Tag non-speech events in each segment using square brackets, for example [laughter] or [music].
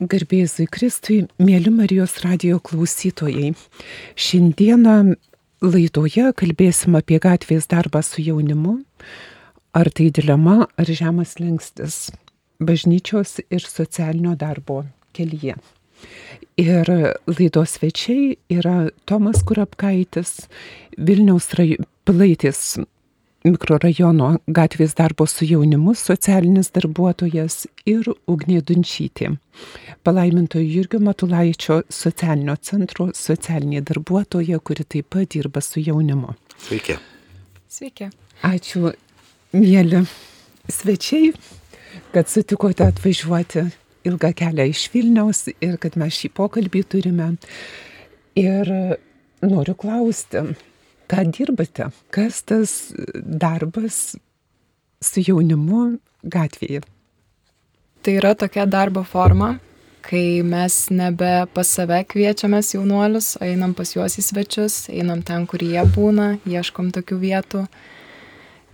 Garbėzui Kristui, mėly Marijos radio klausytojai. Šiandieną laidoje kalbėsim apie gatvės darbą su jaunimu. Ar tai dilema, ar žemas lengstis bažnyčios ir socialinio darbo kelyje. Ir laidos svečiai yra Tomas Kurapkaitis, Vilniaus raj... Mikrorajono gatvės darbo su jaunimu socialinis darbuotojas ir Ugnė Dunčytė. Palaimintojo Jurgio Matulaičio socialinio centro socialinė darbuotoja, kuri taip pat dirba su jaunimu. Sveiki. Sveiki. Ačiū, mėly svečiai, kad sutikote atvažiuoti ilgą kelią iš Vilniaus ir kad mes šį pokalbį turime. Ir noriu klausti, ką dirbate, kas tas darbas su jaunimu gatvėje. Tai yra tokia darbo forma, kai mes nebe pas save kviečiamės jaunuolius, o einam pas juos į svečius, einam ten, kur jie būna, ieškom tokių vietų.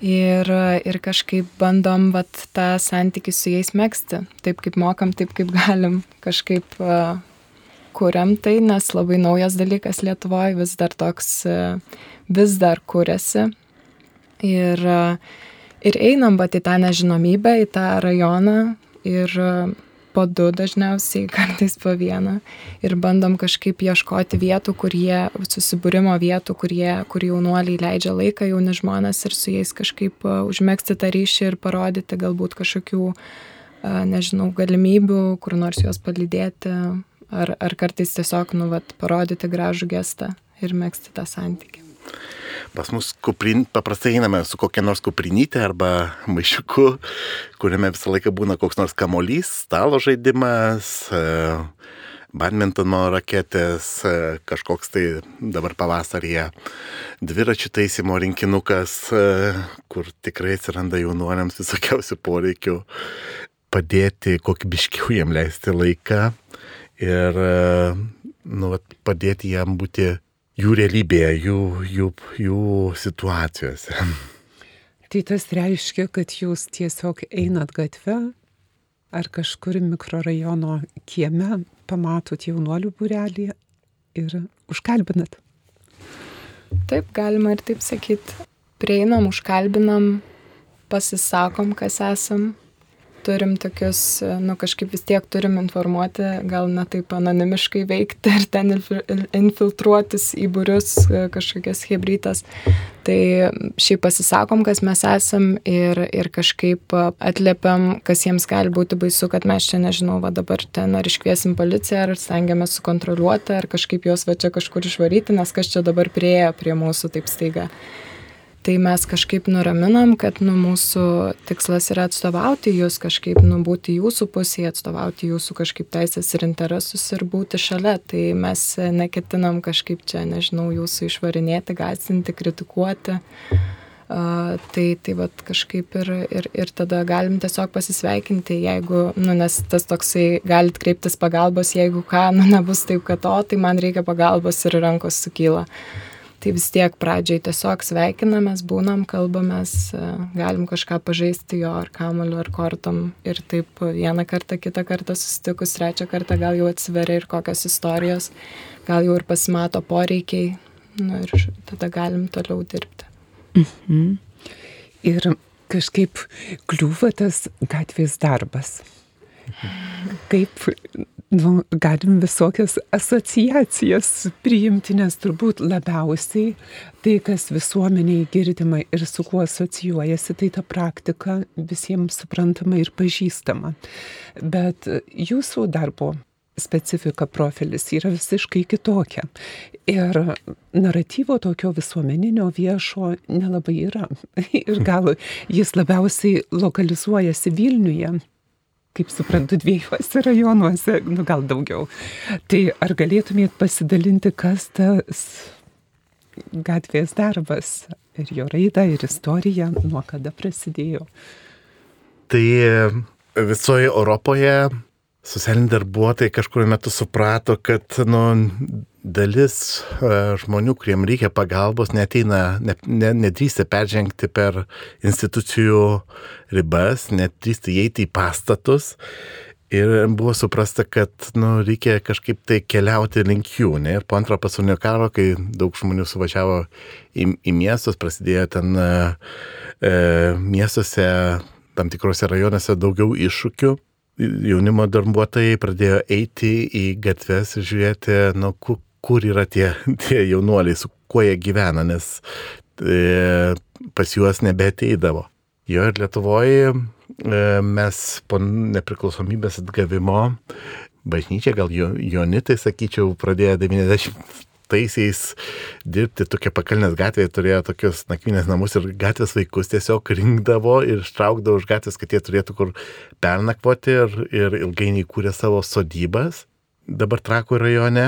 Ir, ir kažkaip bandom vat, tą santykį su jais mėgsti. Taip kaip mokam, taip kaip galim. Kažkaip uh, kuriam tai, nes labai naujas dalykas Lietuvoje, vis dar toks uh, vis dar kuriasi. Ir, ir einam bat į tą nežinomybę, į tą rajoną ir po du dažniausiai, [laughs] kartais po vieną. Ir bandom kažkaip ieškoti vietų, kur jie, susibūrimo vietų, kur, jie, kur jaunuoliai leidžia laiką, jauni žmonės ir su jais kažkaip užmėgsti tą ryšį ir parodyti galbūt kažkokių, nežinau, galimybių, kur nors juos palydėti. Ar, ar kartais tiesiog, nu, vat, parodyti gražų gestą ir mėgsti tą santykį. Pas mus kuprin, paprastai einame su kokia nors kuprinytė arba maišiuku, kuriame visą laiką būna koks nors kamolys, stalo žaidimas, e, badmintono raketės, e, kažkoks tai dabar pavasaryje dviračių taisymo rinkinukas, e, kur tikrai atsiranda jaunuoliams visokiausių poreikių padėti kokybiškiau jiem leisti laiką ir nu, padėti jam būti jų realybėje, jų, jų, jų situacijose. Tai tas reiškia, kad jūs tiesiog einat gatve ar kažkur mikrorajono kieme, pamatot jaunuolių būrelį ir užkalbinat. Taip, galima ir taip sakyti. Prieinam, užkalbinam, pasisakom, kas esam, turim tokius, nu kažkaip vis tiek turim informuoti, gal ne taip anonimiškai veikti ir ten infiltruotis į būrius e, kažkokias hebrytas. Tai šiaip pasisakom, kas mes esam ir, ir kažkaip atliepiam, kas jiems gali būti baisu, kad mes čia nežinau, va dabar ten ar iškviesim policiją, ar stengiamės sukontroliuoti, ar kažkaip juos va čia kažkur išvaryti, nes kas čia dabar prieėjo prie mūsų taip staiga tai mes kažkaip nuraminam, kad nu, mūsų tikslas yra atstovauti jūs, kažkaip nu, būti jūsų pusėje, atstovauti jūsų kažkaip teisės ir interesus ir būti šalia. Tai mes neketinam kažkaip čia, nežinau, jūsų išvarinėti, gazinti, kritikuoti. Uh, tai tai vat kažkaip ir, ir, ir tada galim tiesiog pasisveikinti, jeigu, nu, nes tas toksai, galit kreiptis pagalbos, jeigu ką, nu, nebus taip, kad o, tai man reikia pagalbos ir rankos sukyla. Uh, tai vis tiek pradžiai tiesiog sveikinamės, būnam, kalbamės, e, galim kažką pažaisti jo ar kamoliu ar kortom ir taip vieną kartą, kitą kartą susitikus, trečią kartą gal jau atsiveria ir kokios istorijos, gal jau ir pasimato poreikiai nu, ir tada galim toliau dirbti. Mhm. Ir kažkaip kliūva tas gatvės darbas. Kaip nu, galim visokias asociacijas priimti, nes turbūt labiausiai tai, kas visuomeniai girdima ir su kuo asocijuojasi, tai ta praktika visiems suprantama ir pažįstama. Bet jūsų darbo specifika profilis yra visiškai kitokia. Ir naratyvo tokio visuomeninio viešo nelabai yra. [laughs] Ir gal jis labiausiai lokalizuojasi Vilniuje, kaip suprantu, dviejuose rajonuose, nu gal daugiau. Tai ar galėtumėt pasidalinti, kas tas gatvės darbas ir jo raida ir istorija, nuo kada prasidėjo? Tai visoje Europoje socialiniai darbuotojai kažkuriuo metu suprato, kad nu, dalis e, žmonių, kuriem reikia pagalbos, neteina, ne, ne, nedrįsta peržengti per institucijų ribas, nedrįsta įeiti į pastatus Ir buvo suprasta, kad nu, reikia kažkaip tai keliauti link jų. Ne? Ir po antro pasaulinio karo, kai daug žmonių suvažiavo į, į miestus, prasidėjo ten e, e, miestuose, tam tikrose rajonuose daugiau iššūkių. Jaunimo darbuotojai pradėjo eiti į gatves ir žiūrėti, nu, kur, yra tie, [laughs] tie jaunuoliai, su kuo jie gyvena, nes e, pas juos nebeteidavo. Jo ir Lietuvoje E, mes po nepriklausomybės atgavimo, bažnyčia, gal Jonitai, sakyčiau, pradėjo 90-aisiais dirbti tokia pakalnės gatvėje, turėjo tokius nakvynės namus ir gatvės vaikus tiesiog rinkdavo ir ištraukdavo už gatvės, kad jie turėtų kur pernakvoti ir, ir ilgainiui kūrė savo sodybas. Dabar Trakų rajone.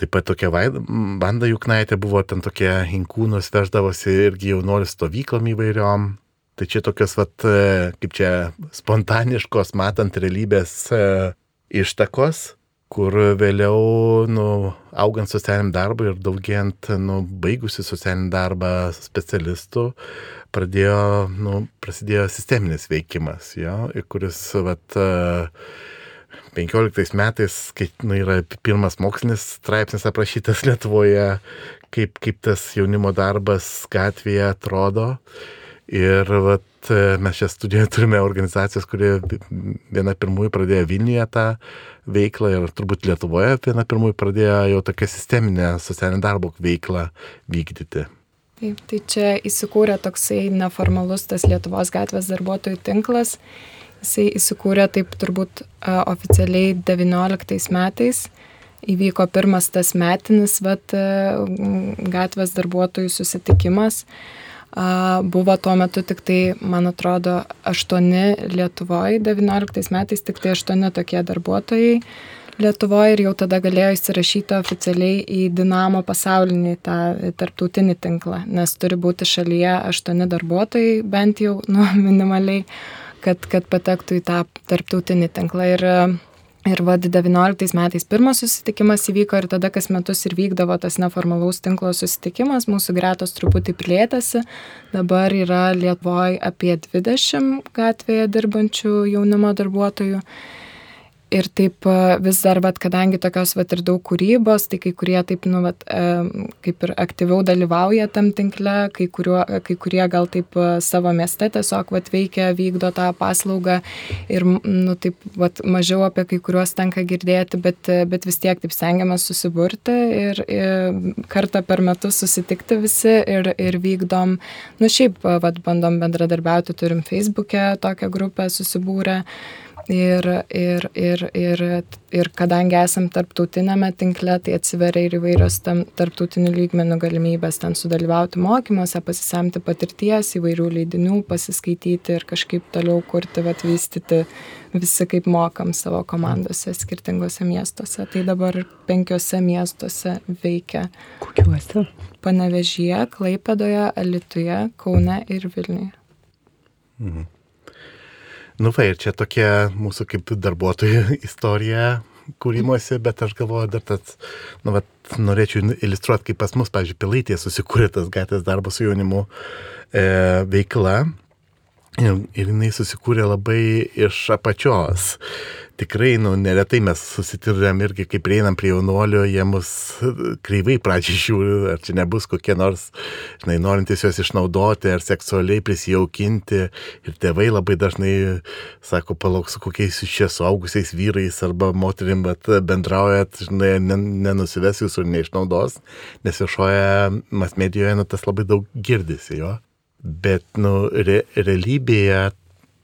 Taip pat tokia banda Juknaitė buvo ten tokie inkūnus veždavosi irgi jaunuolių stovyklom įvairiom. Tai čia tokios, vat, e, kaip čia, spontaniškos, matant realybės e, ištakos, kur vėliau, nu, augant socialiniam darbui ir daugiant, nu, baigusi socialinį darbą specialistų, pradėjo, nu, prasidėjo sisteminis veikimas, jo, kuris, vat, 15 e, metais, kai nu, yra pirmas mokslinis straipsnis aprašytas Lietuvoje, kaip, kaip tas jaunimo darbas gatvėje atrodo. Ir vat, mes čia studijoje turime organizacijas, kurie viena pirmųjų pradėjo Vilniuje tą veiklą ir turbūt Lietuvoje viena pirmųjų pradėjo jau tokią sisteminę socialinę darbo veiklą vykdyti. Taip, tai čia įsikūrė toksai neformalus tas Lietuvos gatvės darbuotojų tinklas. Jisai įsikūrė taip turbūt a, oficialiai 19 metais. Įvyko pirmas tas metinis vat, gatvės darbuotojų susitikimas. Buvo tuo metu tik tai, man atrodo, aštuoni Lietuvoje, 19 metais tik tai aštuoni tokie darbuotojai Lietuvoje ir jau tada galėjo įsirašyti oficialiai į Dinamo pasaulinį tą tarptautinį tinklą, nes turi būti šalyje aštuoni darbuotojai bent jau nu, [laughs] minimaliai, kad, kad patektų į tą tarptautinį tinklą. Ir Ir vad 19 metais pirmas susitikimas įvyko ir tada kas metus ir vykdavo tas neformalaus tinklo susitikimas, mūsų gretos truputį plėtėsi, dabar yra Lietuvoje apie 20 gatvėje dirbančių jaunimo darbuotojų ir taip vis dar, vat, kadangi tokios vat, ir daug kūrybos, tai kai kurie taip, nu, vat, kaip ir aktyviau dalyvauja tam tinkle, kai, kuriuo, kai kurie gal taip savo mieste tiesiog vat, veikia, vykdo tą paslaugą ir, nu, taip, vat, mažiau apie kai kuriuos tenka girdėti, bet, bet vis tiek taip stengiamės susiburti ir, ir kartą per metus susitikti visi ir, ir vykdom, nu, šiaip, vat, bandom bendradarbiauti, turim Facebook'e tokią grupę susibūrę. Ir, ir, ir, ir, ir kadangi esam tarptautinėme tinkle, tai atsiveria ir įvairios tam, tarptautinių lygmenų galimybės ten sudalyvauti mokymuose, pasisemti patirties, įvairių leidinių, pasiskaityti ir kažkaip toliau kurti, atvystyti visi kaip mokam savo komandose skirtingose miestuose. Tai dabar penkiose miestuose veikia. Kokiuose? Panevežyje, Klaipedoje, Alituje, Kaune ir Vilniuje. Mhm. Nu, va, ir čia tokia mūsų kaip darbuotojų [laughs] istorija kūrimuose, bet aš galvoju dar tas, nu, va, norėčiau iliustruoti, kaip pas mus, pavyzdžiui, pilaitė susikūrė tas gatvės darbo su jaunimu e, veikla. Ir, ir jinai susikūrė labai iš apačios tikrai, nu, neretai mes susitirėm irgi, kai prieinam prie jaunuolio, jie mus kreivai pradžiai žiūri, ar čia nebus kokie nors, žinai, norintys juos išnaudoti ar seksualiai prisijaukinti. Ir tėvai labai dažnai sako, palauk su kokiais iš čia suaugusiais vyrais arba moterim, bet bendraujat, žinai, nenusives jūsų ir neišnaudos, nes viešoje mas medijoje, nu, tas labai daug girdisi jo. Bet, nu, re, realybėje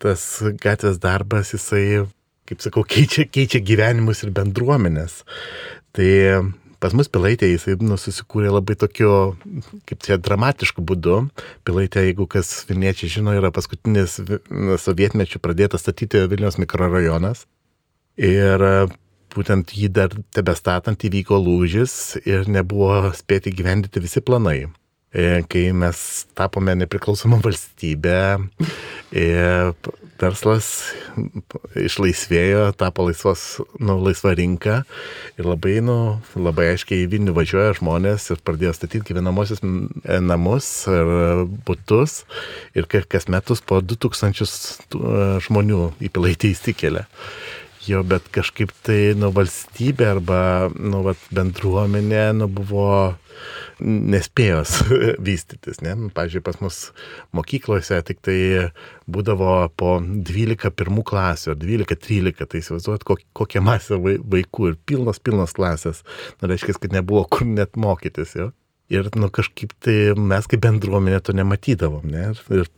tas gatvės darbas, jisai kaip sakau, keičia, keičia gyvenimus ir bendruomenės. Tai pas mus Pilaitė jisai nu, susikūrė labai tokiu, kaip čia, dramatišku būdu. Pilaitė, jeigu kas Vilniečiai žino, yra paskutinis sovietmečių pradėtas statyti Vilniaus mikrorajonas. Ir būtent jį dar tebestatant įvyko lūžis ir nebuvo spėti gyvendyti visi planai. E, kai mes tapome nepriklausomą valstybę, e, verslas išlaisvėjo, tapo laisvos, nu, laisva rinka ir labai, nu, labai aiškiai į Vilnių važiuoja žmonės ir pradėjo statyti gyvenamosius e, namus ir būtus ir kas metus po 2000 žmonių į pilaitį įsikelia. Jo, bet kažkaip tai, nu, valstybė arba, nu, vat, bendruomenė, nu, buvo nespėjos [laughs] vystytis, ne? Pavyzdžiui, pas mus mokyklose tik tai būdavo po 12 pirmų klasių, 12-13, tai įsivaizduot, kokia masė vaikų ir pilnos, pilnos klasės. Nu, reiškia, kad nebuvo kur net mokytis, jo. Ir, nu, kažkaip tai mes kaip bendruomenė to nematydavom, ne? Ir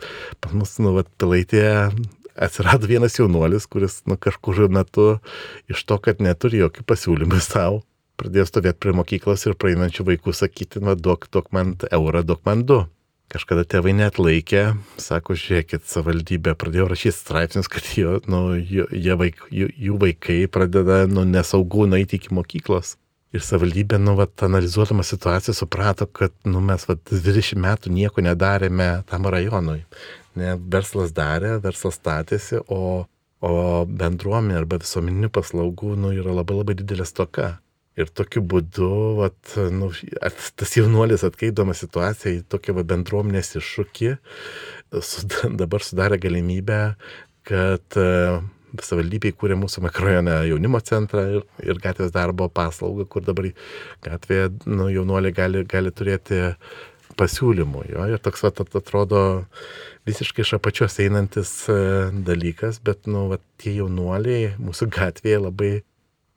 pas mus, nu, va, pilaitė atsirado vienas jaunuolis, kuris, nu, kažkur metu iš to, kad neturi jokių pasiūlymų [laughs] savo, pradėjo stovėti prie mokyklos ir praeinančių vaikų sakyti, na, duok, duok man eurą, duok man du. Kažkada tėvai net laikė, sako, žiūrėkit, savivaldybė pradėjo rašyti straipsnius, kad jo, nu, jie vaik, jų, jų vaikai pradeda nu, nesaugų nueiti iki mokyklos. Ir savivaldybė, nu, vat, analizuodama situaciją, suprato, kad nu, mes vat, 20 metų nieko nedarėme tam rajonui. Ne, verslas darė, verslas statėsi, o, o bendruomenė arba visuomeninių paslaugų nu, yra labai labai didelė stoka. Ir tokiu būdu, vat, nu, tas jaunuolis atkeidama situaciją į tokią va, bendruomenės iššūkį, [laughs] dabar sudarė galimybę, kad uh, savivaldybė įkūrė mūsų mikrojone jaunimo centrą ir, ir gatvės darbo paslaugą, kur dabar gatvėje nu, jaunuoliai gali, gali turėti pasiūlymų. Jo, ir toks vat, atrodo visiškai iš apačios einantis e, dalykas, bet nu, vat, tie jaunuoliai mūsų gatvėje labai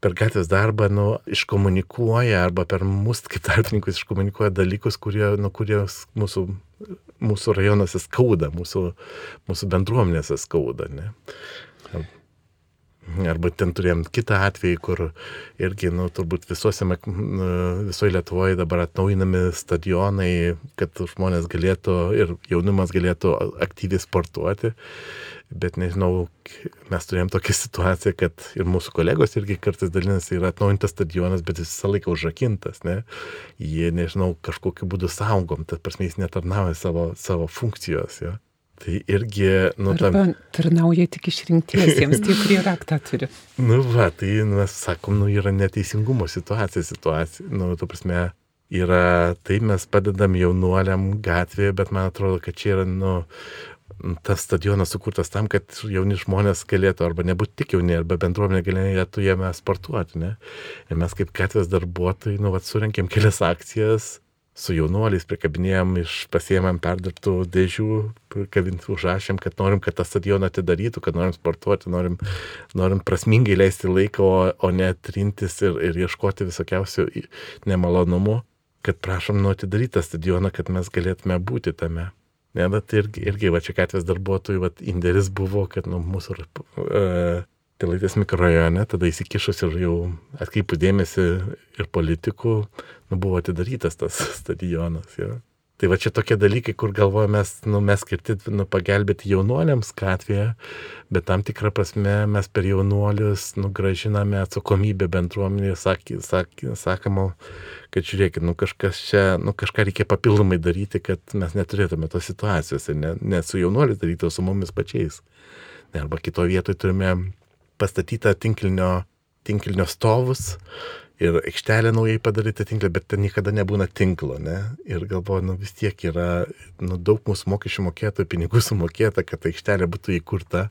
per gatvės darbą nu, iškomunikuoja arba per mus kaip tarpininkus iškomunikuoja dalykus, kurie, nu, kurie mūsų, mūsų rajonuose skauda, mūsų, mūsų bendruomenėse skauda. Ne? Arba ten turėjom kitą atvejį, kur irgi, nu, turbūt visuose, visoje Lietuvoje dabar atnaujinami stadionai, kad žmonės galėtų ir jaunimas galėtų aktyviai sportuoti bet nežinau, mes turėjom tokią situaciją, kad ir mūsų kolegos irgi kartais dalinasi, yra atnaujintas stadionas, bet jis visą laiką užrakintas, ne? Jie, nežinau, kažkokiu būdu saugom, tas prasme jis netarnauja savo, savo funkcijos, jo. Tai irgi, nu, tam... Arba tarnauja tik išrinktiesiems, tie, [laughs] kurie raktą turi. nu, va, tai nu, mes sakom, nu, yra neteisingumo situacija, situacija, nu, tu prasme, yra, tai mes padedam jaunuoliam gatvėje, bet man atrodo, kad čia yra, nu, tas stadionas sukurtas tam, kad jauni žmonės galėtų arba nebūti tik jauni, arba bendruomenė galėtų jame sportuoti. Ne? Ir mes kaip gatvės darbuotojai, nu, vat, surinkėm kelias akcijas, su jaunuoliais prikabinėjom iš pasiemėm perdirbtų dėžių, prikabint užrašėm, kad norim, kad tą stadioną atidarytų, kad norim sportuoti, norim, norim prasmingai leisti laiką, o, o ne trintis ir, ir ieškoti visokiausių nemalonumų, kad prašom nu atidaryti tą stadioną, kad mes galėtume būti tame. Ne, bet irgi, irgi va čia gatvės darbuotojų va, indėlis buvo, kad nu, mūsų uh, Pilaitės mikrorajone tada įsikišus ir jau atkreipus dėmesį ir politikų, nu, buvo atidarytas tas [laughs] stadionas. Ja. Tai va čia tokie dalykai, kur galvojame, mes, nu, mes skirti nu, pagelbėti jaunuoliams gatvėje, bet tam tikrą prasme mes per jaunuolius nugražiname atsakomybę bendruomenėje, sak, sak, sakamo, kad žiūrėkit, nu kažkas čia, nu kažką reikia papildomai daryti, kad mes neturėtume tos situacijos, ne, ne su jaunuoliais daryti, o su mumis pačiais. Ne, arba kito vietoje turime pastatytą tinklinio, tinklinio stovus ir aikštelę naujai padaryti tinklą, bet ten niekada nebūna tinklo, ne? Ir galvoju, nu vis tiek yra nu, daug mūsų mokesčių mokėtojų pinigų sumokėta, kad aikštelė būtų įkurta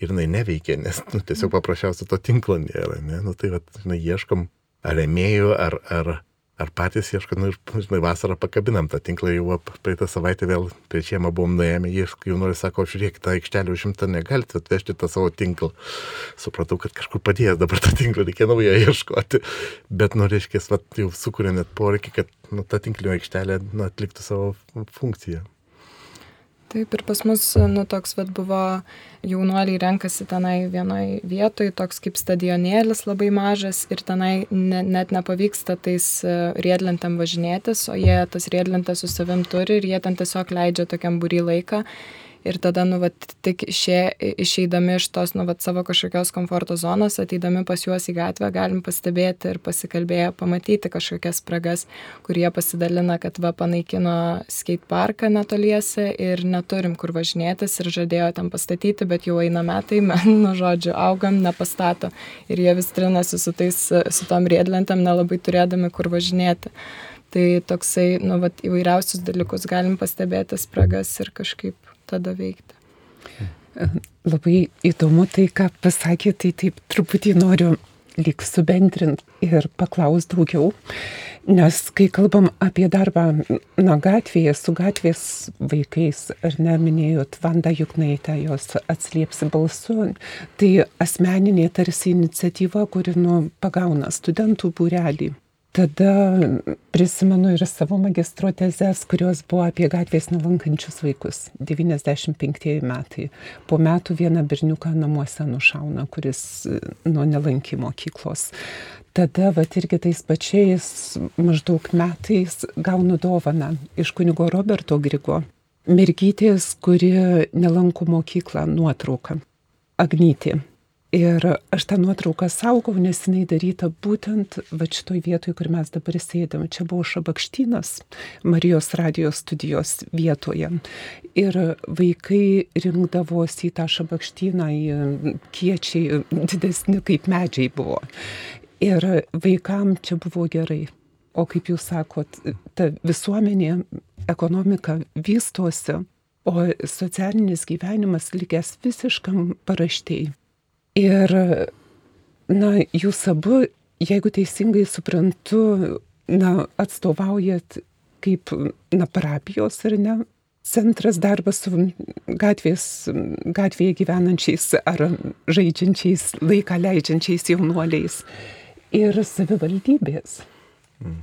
ir jinai neveikia, nes nu, tiesiog paprasčiausiai to tinklo nėra, ne? Nu tai, va, žinai, ieškom ar remėjų, ar, ar, ar patys ieško, nu žinai, vasarą pakabinam tą tinklą, jau praeitą savaitę vėl prieš žiemą buvom nuėjami, ieško, jau nori, sako, žiūrėk, tą aikštelę užimtą negalite atvežti tą savo tinklą. Supratau, kad kažkur padėjęs dabar tą tinklą, reikia naują ieškoti. Bet, nu, reiškia, jau sukuria net poreikį, kad nu, ta tinklinio aikštelė nu, atliktų savo funkciją. Taip, ir pas mus, nu, toks vad buvo, jaunuoliai renkasi tenai vienoj vietoj, toks kaip stadionėlis labai mažas ir tenai ne, net nepavyksta tais e, riedlentėm važinėtis, o jie tas riedlentės su savim turi ir jie ten tiesiog leidžia tokiam būry laiką ir tada, nu, vat, tik išė, išeidami iš tos, nu, vat, savo kažkokios komforto zonos, ateidami pas juos į gatvę, galim pastebėti ir pasikalbėję, pamatyti kažkokias spragas, kurie pasidalina, kad va panaikino skate parką netoliese ir neturim kur važinėtis ir žadėjo ten pastatyti, bet jau eina metai, [laughs] nu, žodžiu, augam, nepastato ir jie vis trinasi su tais, su tom riedlentėm, nelabai turėdami kur važinėti. Tai toksai, nu, vat, įvairiausius dalykus galim pastebėti spragas ir kažkaip tada veikti. Labai įdomu tai, ką pasakė, tai taip truputį noriu lyg subendrint ir paklaus daugiau, nes kai kalbam apie darbą na gatvėje su gatvės vaikais, ar ne, minėjot Vanda Juknaitę, jos atslėpsi balsu, tai asmeninė tarsi iniciatyva, kuri nu, pagauna studentų būrelį tada prisimenu ir savo magistro tezes, kurios buvo apie gatvės nelankančius vaikus. 95 metai. Po metų vieną berniuką namuose nušauna, kuris nuo nelankė mokyklos. Tada, va irgi tais pačiais maždaug metais gaunu dovaną iš kunigo Roberto Grigo. Mergytės, kuri nelanko mokyklą, nuotrauką. Agnytė Ir aš tą nuotrauką saugau, nes jinai daryta būtent va šitoj vietoj, kur mes dabar sėdėm. Čia buvo Šabakštynas, Marijos radijos studijos vietoje. Ir vaikai rinkdavosi į tą Šabakštyną, į kiečiai didesni kaip medžiai buvo. Ir vaikam čia buvo gerai. O kaip jūs sakot, ta visuomenė, ekonomika vystosi, o socialinis gyvenimas likęs visiškam paraštėjai. Ir, na, jūs abu, jeigu teisingai suprantu, na, atstovaujat kaip, na, parapijos ar ne, centras darbas su gatvės, gatvėje gyvenančiais ar žaidžiančiais, laiką leidžiančiais jaunuoliais ir savivaldybės. Mm.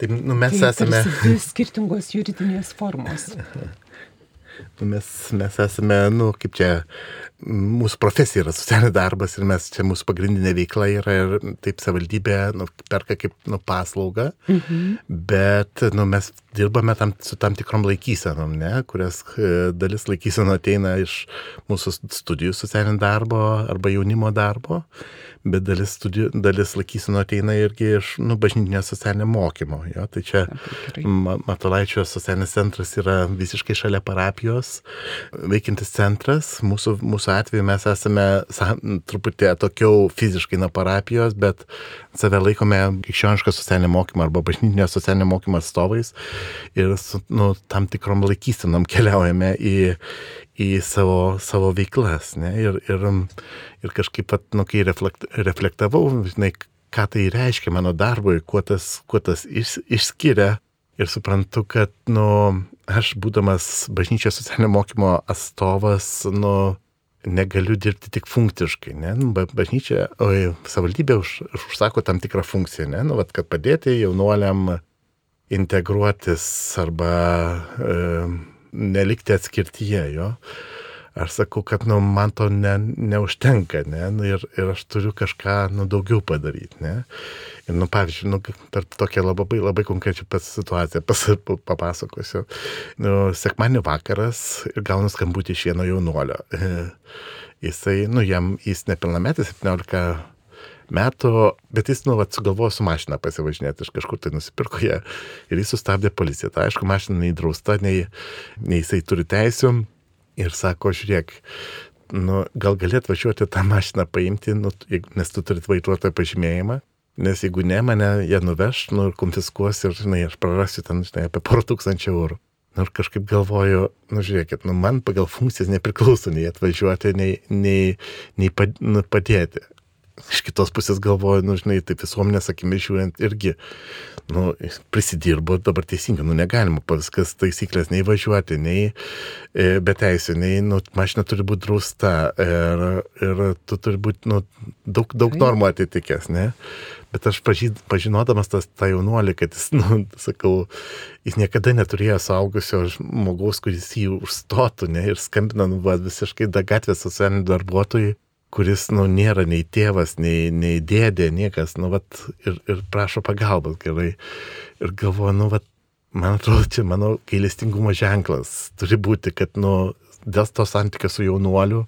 Tai nu, mes tai esame. Skirtingos juridinės formos. [laughs] mes, mes esame, nu, kaip čia, mūsų profesija yra socialinis darbas ir mes čia mūsų pagrindinė veikla yra ir taip savivaldybė nu, perka kaip nu, paslaugą, mhm. bet nu, mes dirbame tam, su tam tikrom laikysenom, ne, kurias e, dalis laikysenų ateina iš mūsų studijų socialinio darbo arba jaunimo darbo bet dalis, studijų, dalis laikysino ateina irgi iš nu, bažnytinio socialinio mokymo. Jo? Tai čia Matolaičio socialinis centras yra visiškai šalia parapijos, veikintis centras. Mūsų, mūsų atveju mes esame truputį atokiau fiziškai nuo parapijos, bet save laikome krikščioniško socialinio mokymo arba bažnytinio socialinio mokymo atstovais ir su nu, tam tikrom laikysenom keliaujame į, į savo, savo veiklas. Ne? Ir, ir, ir kažkaip, pat, nu, kai reflekt, reflektavau, žinai, ką tai reiškia mano darbui, kuo tas, kuo tas iš, išskiria. Ir suprantu, kad, nu, aš būdamas bažnyčios socialinio mokymo atstovas, nu, negaliu dirbti tik funkciškai, ne? Nu, bažnyčia, oi, savaldybė už, užsako tam tikrą funkciją, ne? Nu, vat, kad padėti jaunuoliam integruotis arba e, nelikti atskirtyje jo. Aš sakau, kad nu, man to ne, neužtenka, ne, nu, ir, ir aš turiu kažką nu, daugiau padaryti. Ne. Ir, nu, pavyzdžiui, nu, per tokią labai, labai konkrečią situaciją pas, papasakosiu. Nu, Sekmanį vakaras ir gaunu skambutį iš vieno jaunuolio. [laughs] Jisai, nu, jam, jis nepilnametis, 17 metų, bet jis, nu, vat, sugalvojo su mašina pasivažinėti, iš kažkur tai nusipirko ją ir jis sustabdė policiją. Tai aišku, mašina nei drausta, nei, nei jisai turi teisų ir sako, žiūrėk, nu, gal galėt važiuoti tą mašiną paimti, nu, nes tu turit vairuotojo pažymėjimą. Nes jeigu ne, mane jie nuveš, nu, ir konfiskuos ir, žinai, aš prarasiu ten, žinai, apie porą tūkstančių eurų. Nu, ir kažkaip galvoju, nu, žiūrėkit, nu, man pagal funkcijas nepriklauso nei atvažiuoti, nei, nei, nei padėti iš kitos pusės galvoju, nu, žinai, taip visuomenės akimis žiūrint irgi, nu, prisidirbo dabar teisingai, nu, negalima viskas taisyklės nei važiuoti, nei e, be teisų, nei, nu, mašina turi būti drausta ir, ir tu turi būti, nu, daug, daug normų atitikęs, ne? Bet aš pažyd, pažinodamas tas tą jaunuolį, kad jis, nu, sakau, jis niekada neturėjo saugusio žmogaus, kuris jį užstotų, ne, ir skambina, nu, va, visiškai da gatvės socialinių darbuotojų kuris, nu, nėra nei tėvas, nei, nei dėdė, niekas, nu, vat, ir, ir prašo pagalbos gerai. Ir galvoju, nu, vat, man atrodo, čia mano gailestingumo ženklas turi būti, kad, nu, dėl to santykio su jaunuoliu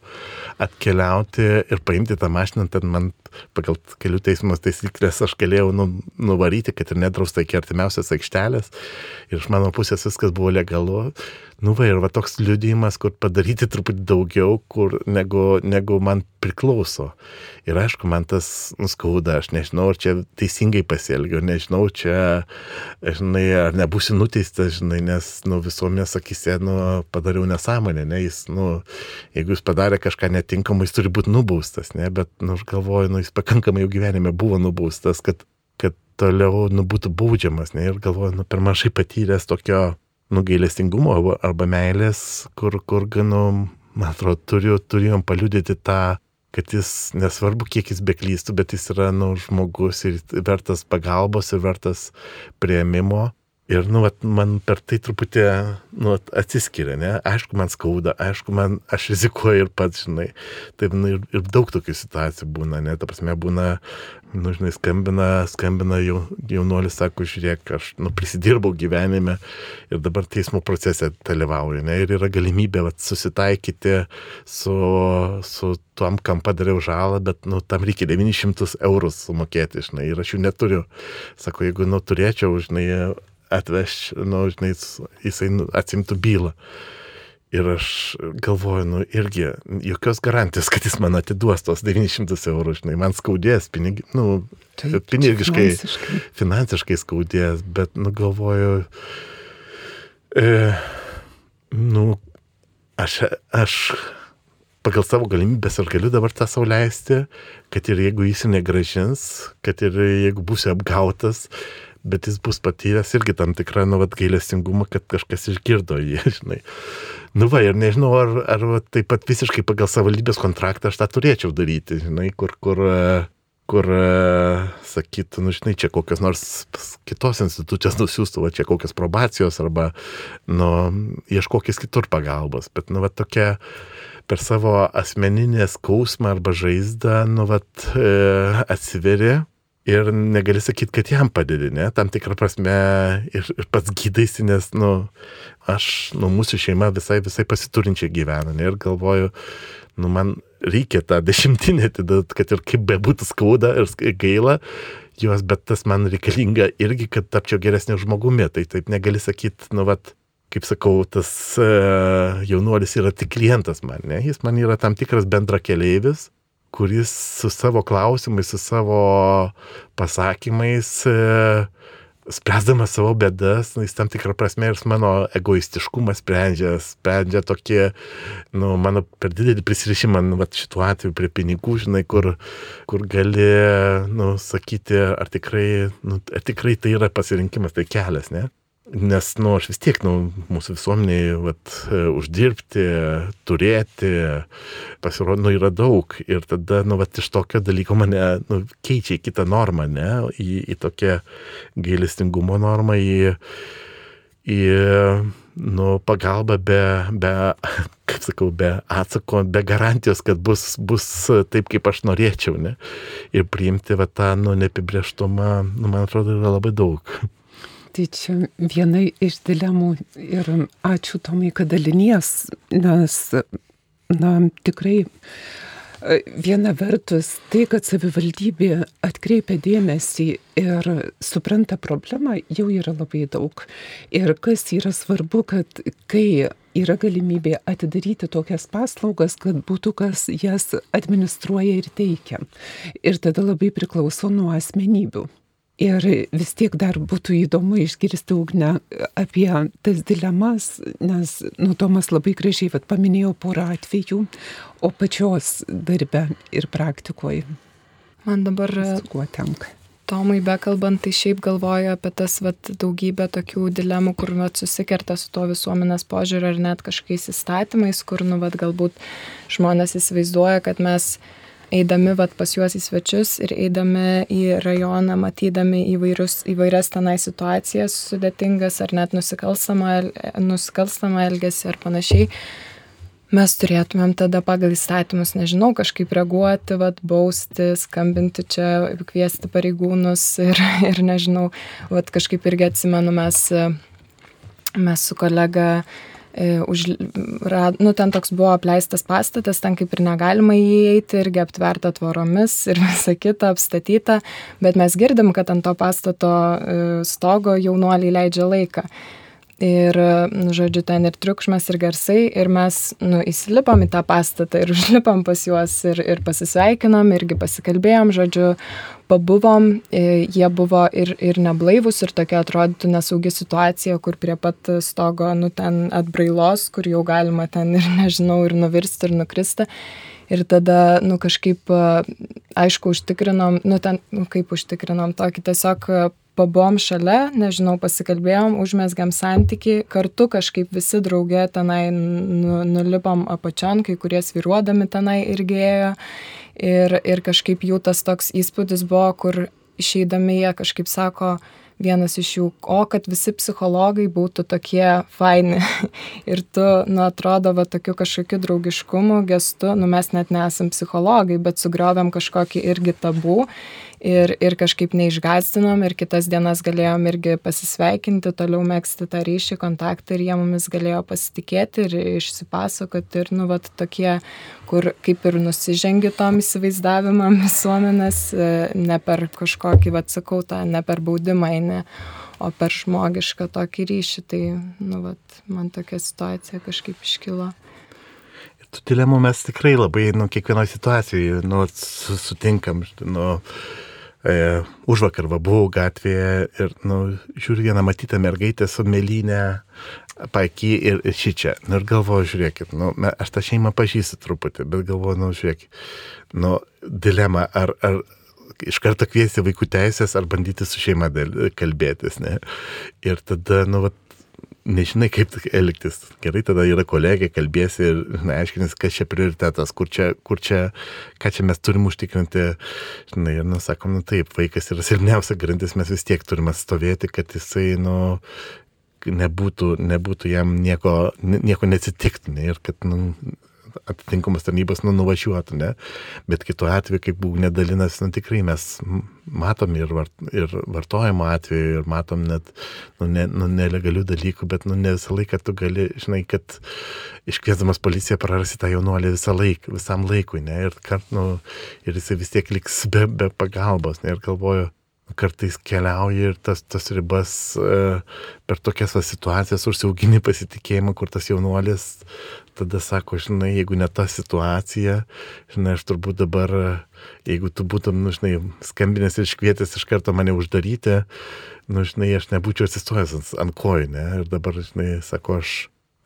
atkeliauti ir paimti tą mašiną, ten man pagal kelių teismo taisyklės aš galėjau nu, nuvaryti, kad ir nedrausta iki artimiausios aikštelės. Ir iš mano pusės viskas buvo legalu. Nu va ir va toks liudijimas, kur padaryti truputį daugiau, kur negu, negu man priklauso. Ir aišku, man tas nuskauda, aš nežinau, ar čia teisingai pasielgiau, nežinau, čia, žinai, ar nebūsiu nuteistas, žinai, nes, nu, visuomenės akise, nu, padariau nesąmonę, ne, jis, nu, jeigu jis padarė kažką netinkamai, jis turi būti nubaustas, ne, bet, nu, aš galvoju, nu, jis pakankamai jau gyvenime buvo nubaustas, kad, kad toliau, nu, būtų baudžiamas, ne, ir galvoju, nu, per mažai patyręs tokio nugailestingumo arba meilės, kur, kur ganu, man atrodo, turiu, turėjom paliudyti tą, kad jis nesvarbu, kiek jis beklystų, bet jis yra, nu, žmogus ir vertas pagalbos ir vertas prieimimo. Ir, nu, vat, man per tai truputį, nu, atsiskiria, ne? Aišku, man skauda, aišku, man, aš rizikuoju ir pats, žinai. Taip, nu, ir, ir daug tokių situacijų būna, ne? Ta prasme, būna nu, žinai, skambina, skambina jau, jaunuolis, sako, žiūrėk, aš nu, prisidirbau gyvenime ir dabar teismo procese dalyvauju. Ne, ir yra galimybė vat, susitaikyti su, su tuom, kam padariau žalą, bet nu, tam reikia 900 eurų sumokėti, žinai, ir aš jų neturiu. Sako, jeigu nu, turėčiau, žinai, atveš, nu, žinai, jisai nu, atsimtų bylą. Ir aš galvoju, nu irgi, jokios garantijos, kad jis man atiduos tos 900 eurų, žinai, man skaudės, pinig, nu, Taip, pinigiškai, finansiškai. finansiškai skaudės, bet, nu, galvoju, e, nu, aš, aš pagal savo galimybės aš galiu dabar tą savo leisti, kad ir jeigu jis negražins, kad ir jeigu būsiu apgautas, bet jis bus patyręs irgi tam tikrą, nu, vat, gailestingumą, kad kažkas išgirdo jį, [laughs] žinai. Nu va, ir nežinau, ar, ar taip pat visiškai pagal savivaldybės kontraktą aš tą turėčiau daryti, žinai, kur, kur, kur sakytų, nu, žinai, čia kokios nors kitos institucijos nusiųstų, va, čia kokios probacijos arba, nu, ieškokis kitur pagalbos. Bet, nu, va, tokia per savo asmeninę skausmą arba žaizdą, nu, va, e, atsiveri ir negali sakyti, kad jam padedi, ne, tam tikrą prasme ir, ir pats gydaisi, nes, nu, aš, nu, mūsų šeima visai, visai pasiturinčiai gyvena, ne, ir galvoju, nu, man reikia tą dešimtinę atiduoti, kad ir kaip bebūtų skauda ir gaila juos, bet tas man reikalinga irgi, kad tapčiau geresnė žmogumi, tai taip negali sakyti, nu, vat, kaip sakau, tas uh, jaunuolis yra tik klientas man, ne, jis man yra tam tikras bendra keleivis, kuris su savo klausimais, su savo pasakymais, e, spręsdamas savo bėdas, nu, jis tam tikrą prasme ir mano egoistiškumą sprendžia, sprendžia tokie, nu, mano per didelį prisirišimą, nu, va, šituo atveju prie pinigų, žinai, kur, kur gali, nu, sakyti, ar tikrai, nu, ar tikrai tai yra pasirinkimas, tai kelias, ne? Nes, nu, aš vis tiek, nu, mūsų visuomeniai, vat, uždirbti, turėti, pasirodo, nu, yra daug. Ir tada, nu, vat, iš tokio dalyko mane, nu, keičia į kitą normą, ne, į, į tokią gailestingumo normą, į, į, nu, pagalbą be, be, kaip sakau, be atsako, be garantijos, kad bus, bus taip, kaip aš norėčiau, ne. Ir priimti, va, tą, nu, neapibrieštumą, nu, man atrodo, yra labai daug. Tai čia viena iš dilemų ir ačiū Tomai, kad dalinies, nes, na, tikrai viena vertus tai, kad savivaldybė atkreipia dėmesį ir supranta problemą, jau yra labai daug. Ir kas yra svarbu, kad kai yra galimybė atidaryti tokias paslaugas, kad būtų kas jas administruoja ir teikia. Ir tada labai priklauso nuo asmenybių. Ir vis tiek dar būtų įdomu išgirsti ugnę apie tas dilemas, nes nu, Tomas labai gražiai vat, paminėjo porą atvejų, o pačios darbe ir praktikoje. Man dabar... Kuo tenka? Tomai bekalbant, tai šiaip galvoju apie tas vat, daugybę tokių dilemų, kur vat, susikerta su to visuomenės požiūriu ar net kažkokiais įstatymais, kur nu, vat, galbūt žmonės įsivaizduoja, kad mes eidami vat, pas juos į svečius ir eidami į rajoną, matydami įvairius, įvairias tenai situacijas sudėtingas ar net nusikalstamą, nusikalstamą elgesį ar panašiai, mes turėtumėm tada pagal įstatymus, nežinau, kažkaip reaguoti, vat, bausti, skambinti čia, kviesti pareigūnus ir, [laughs] ir nežinau, vat, kažkaip irgi atsimenu, mes, mes su kolega E, už, nu, ten toks buvo apleistas pastatas, ten kaip ir negalima įeiti, irgi aptverta tvoromis ir [laughs] visa kita apstatyta, bet mes girdim, kad ant to pastato e, stogo jaunuoliai leidžia laiką. Ir, nu, žodžiu, ten ir triukšmas, ir garsai, ir mes, nu, įsilipom į tą pastatą ir [laughs] užlipom pas juos ir, ir pasisveikinom, irgi pasikalbėjom, žodžiu, pabuvom, e, jie buvo ir, ir neblaivus, ir tokia atrodytų nesaugi situacija, kur prie pat stogo, nu, ten atbrailos, kur jau galima ten ir, [laughs] nežinau, ir nuvirsti, ir nukristi. Ir tada, nu, kažkaip, aišku, užtikrinom, nu, ten, nu, kaip užtikrinom tokį tiesiog pabuvom šalia, nežinau, pasikalbėjom, užmesgiam santyki, kartu kažkaip visi draugė tenai nu, nulipom apačion, kai kurie sviruodami tenai irgi ėjo. Ir, ir kažkaip jų tas toks įspūdis buvo, kur išeidami jie kažkaip sako, vienas iš jų, o kad visi psichologai būtų tokie faini. [laughs] ir tu, nu, atrodo, va, tokiu kažkokiu draugiškumu, gestu, nu, mes net nesam psichologai, bet sugriovėm kažkokį irgi tabų ir, ir kažkaip neišgazdinom ir kitas dienas galėjom irgi pasisveikinti, toliau mėgsti tą ryšį, kontaktą ir jie mumis galėjo pasitikėti ir išsipasakoti. Ir, nu, vat tokie, kur kaip ir nusižengi tom įsivaizdavimam visuomenės, e, ne per kažkokį, vat sakau, tą, ne per baudimą, ne, o per žmogišką tokį ryšį, tai, nu, vat, man tokia situacija kažkaip iškilo. Tų dilemų mes tikrai labai, nu, kiekvienoje situacijoje, nu, sutinkam, nu, E, už vakar va buvau gatvėje ir, nu, žiūriu vieną matytą mergaitę su mėlynė paky ir, ir šį čia. Nu, ir galvoju, žiūrėkit, nu, aš tą šeimą pažįstu truputį, bet galvoju, nu, žiūrėkit, nu, dilema, ar, ar iš karto kviesti vaikų teisės, ar bandyti su šeima kalbėtis, ne? Ir tada, nu, vat, nežinai, kaip elgtis. Gerai, tada yra kolegė, kalbėsi ir na, aiškinis, kas čia prioritetas, kur čia, kur čia, ką čia mes turim užtikrinti. Žinai, ir, nu, sakom, nu taip, vaikas yra silpniausia grandis, mes vis tiek turime stovėti, kad jisai, nu, nebūtų, nebūtų jam nieko, nieko neatsitiktų. Ne, ir kad, nu, atitinkamas tarnybos nu, nuvažiuotų, ne? Bet kitu atveju, kaip būgnė dalinas, nu, tikrai mes matom ir, vart, ir vartojimo atveju, ir matom net nu, ne, nu, nelegalių dalykų, bet nu, ne visą laiką tu gali, žinai, kad iškviesdamas policiją prarasi tą jaunuolį visą laiką, visam laikui, ne? Ir, kart, nu, ir jisai vis tiek liks be, be pagalbos, ne? Ir galvoju, kartais keliauji ir tas, tas ribas e, per tokias situacijas užsiaugini pasitikėjimą, kur tas jaunuolis tada sako, žinai, jeigu ne ta situacija, žinai, aš turbūt dabar, jeigu tu būtum, nu, žinai, skambinės ir iškvietęs iš karto mane uždaryti, nu, žinai, aš nebūčiau atsistojęs ant, ant kojų, ne, ir dabar, žinai, sako, aš,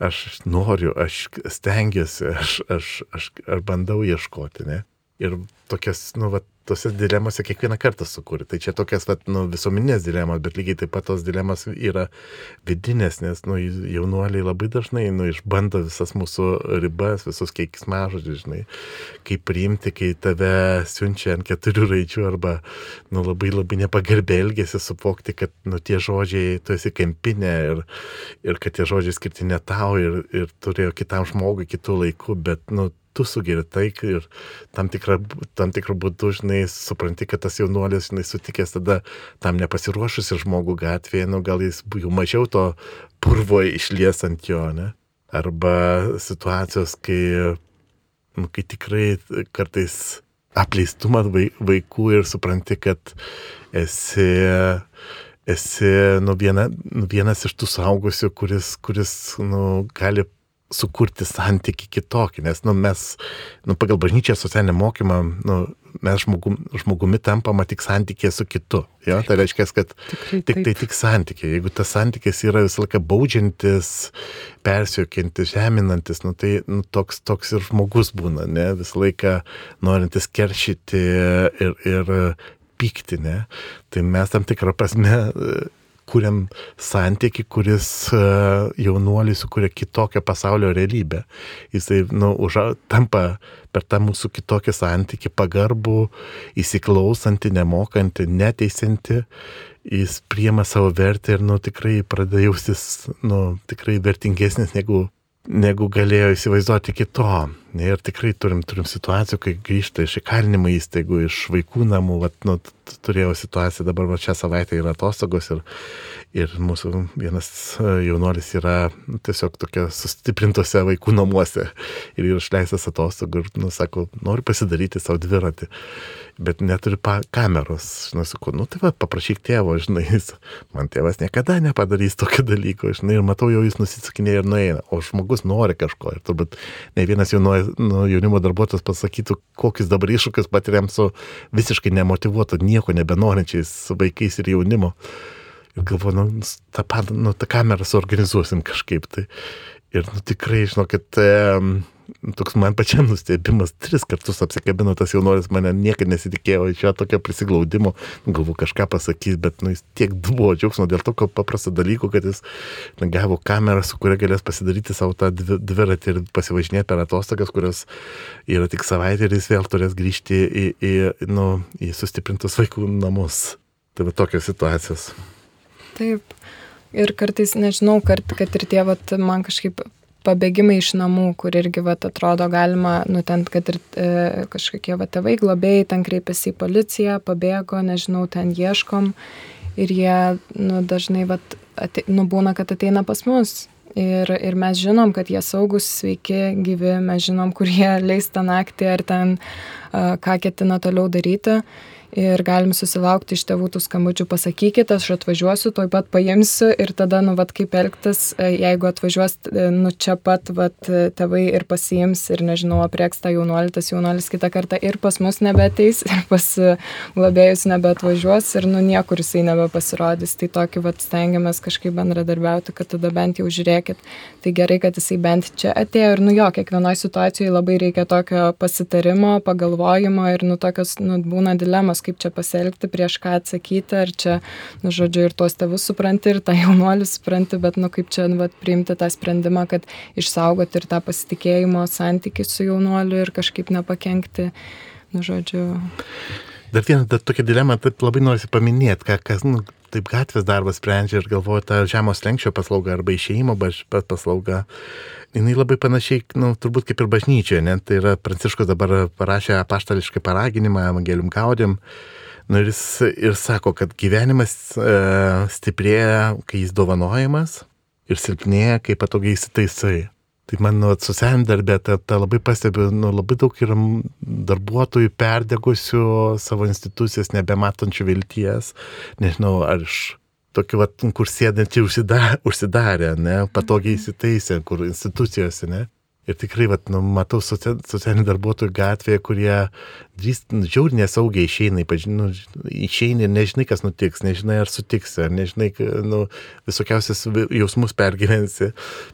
aš noriu, aš stengiuosi, aš, aš, aš, aš bandau ieškoti, ne. Ir tokias, nu, va, tose dilemose kiekvieną kartą sukūri. Tai čia tokias, vat, nu, visuomeninės dilemos, bet lygiai taip pat tos dilemos yra vidinės, nes, nu, jaunuoliai labai dažnai, nu, išbando visas mūsų ribas, visus keiksmažodžius, žinai, kaip priimti, kai tave siunčia ant keturių raidžių arba, nu, labai labai nepagarbė elgesi, supokti, kad, nu, tie žodžiai, tu esi kempinė ir, ir kad tie žodžiai skirti ne tau ir, ir turėjo kitam žmogui kitų laikų, bet, nu, tu sugeri taiką ir tam, tikra, tam tikrų būdų, žinai, supranti, kad tas jaunuolis, žinai, sutikęs tada tam nepasiruošusi žmogų gatvėje, nu gal jis jau mažiau to purvo išlies ant jo, ne? Arba situacijos, kai, nu, kai tikrai kartais apleistumą vaikų ir supranti, kad esi esi nu, viena, nu, vienas iš tų saugusių, kuris, kuris nu, gali sukurti santyki kitokį, nes nu, mes nu, pagal bažnyčią socialinį mokymą nu, mes žmogum, žmogumi tampama tik santykė su kitu. Jo? Tai reiškia, kad Tikrai, tik tai tik santykė. Jeigu tas santykis yra visą laiką baudžiantis, persiokiantis, žeminantis, nu, tai nu, toks, toks ir žmogus būna, ne? visą laiką norintis keršyti ir, ir pykti. Ne? Tai mes tam tikrą prasme kuriam santyki, kuris e, jaunuolį sukuria kitokią pasaulio realybę. Jisai, nu, uža, tampa per tą mūsų kitokį santyki pagarbų, įsiklausantį, nemokantį, neteisinti, jis priema savo vertę ir, nu, tikrai pradeda jaustis, nu, tikrai vertingesnis negu negu galėjo įsivaizduoti kito. Ne, ir tikrai turim, turim situacijų, kai grįžta iš įkalinimo įstaigų, iš vaikų namų, vat, nu, turėjau situaciją, dabar va, šią savaitę yra atostogos ir, ir mūsų vienas e, jaunuolis yra nu, tiesiog tokia sustiprintose vaikų namuose ir yra išleistas atostogų ir, nu, sako, noriu pasidaryti savo dviratį bet neturi kameros. Žinai, sakau, nu tai va, paprašyk tėvo, žinai, jis, man tėvas niekada nepadarys tokio dalyko, žinai, ir matau, jau jis nusisukinėja ir nueina, o žmogus nori kažko. Ir turbūt ne vienas jauno, nu, jaunimo darbuotojas pasakytų, kokius dabar iššūkius patiriam su visiškai nemotivuotu, nieko nebenorinčiais vaikais ir jaunimu. Ir galvoju, nu, tą, nu, tą kamerą suorganizuosim kažkaip. Tai. Ir nu, tikrai, žinokit, e, toks man pačiam nustebimas, tris kartus apsikabino tas jaunuolis, mane niekada nesitikėjo iš jo tokio prisiglaudimo, galvu kažką pasakys, bet nu, jis tiek buvo džiaugsmo dėl tokio paprasto dalyko, kad jis na, gavo kamerą, su kuria galės pasidaryti savo tą dviratį ir pasivažinėti per atostogas, kurios yra tik savaitė ir jis vėl turės grįžti į, į, nu, į sustiprintus vaikų namus. Tai va tokios situacijos. Taip. Ir kartais, nežinau, kad, kad ir tie, vat, man kažkaip pabėgimai iš namų, kur irgi, vat, atrodo, galima, nu, ten, kad ir e, kažkokie, va, tėvai globėjai ten kreipiasi į policiją, pabėgo, nežinau, ten ieškom ir jie, nu, dažnai, va, ate, nu, būna, kad ateina pas mus. Ir, ir mes žinom, kad jie saugus, sveiki, gyvi, mes žinom, kur jie leis tą naktį ar ten, a, ką ketina toliau daryti ir galim susilaukti iš tėvų tų skambučių, pasakykit, aš atvažiuosiu, toj pat paimsiu ir tada, nu, vad kaip elgtis, e, jeigu atvažiuos, e, nu, čia pat, vad, tėvai ir pasiims ir, nežinau, aprieks tą jaunuolį, tas jaunuolis kitą kartą ir pas mus nebeteis, ir pas globėjus nebeatvažiuos ir, nu, niekur jisai nebepasirodys. Tai tokį, vad, stengiamės kažkaip bendradarbiauti, kad tada bent jau žiūrėkit, tai gerai, kad jisai bent čia atėjo ir, nu, jo, kiekvienoje situacijoje labai reikia tokio pasitarimo, pagalvojimo ir, nu, tokios, nu, būna dilemos, kaip čia pasielgti, prieš ką atsakyti, ar čia, nu, žodžiu, ir tuos tėvus supranti, ir tą jaunuolį supranti, bet, nu, kaip čia, nu, vat, priimti tą sprendimą, kad išsaugoti ir tą pasitikėjimo santykį su jaunuoliu ir kažkaip nepakenkti, nu, žodžiu. Dar vieną dar tokią dilemą, taip labai norisi paminėti, ką, kas, nu, taip gatvės darbas sprendžia ir galvoja, ta žemos lenkščio paslauga arba išėjimo paslauga, jinai labai panašiai, nu, turbūt kaip ir bažnyčioje, ne? tai yra Pranciškus dabar parašė apaštališkai paraginimą Evangelium Gaudim. Nu, ir jis ir sako, kad gyvenimas e, stiprėja, kai jis dovanojamas ir silpnėja, kai patogiai įsitaisai. Tai man nu, socialinė darbė, tai, tai labai pastebiu, nu, labai daug yra darbuotojų perdegusių savo institucijas, nebematančių vilties, nežinau, ar iš tokių, vat, kur sėdantį užsidarė, užsidarė, ne, patogiai mhm. įsitaisė, kur institucijose, ne. Ir tikrai, vat, nu, matau socialinių darbuotojų gatvėje, kurie drįs, nu, žiauriai nesaugiai išeina, ypač, nu, išeini ir nežinai, kas nutiks, nežinai, ar sutiksi, ar nežinai, nu, visokiausias jausmus pergyvensi,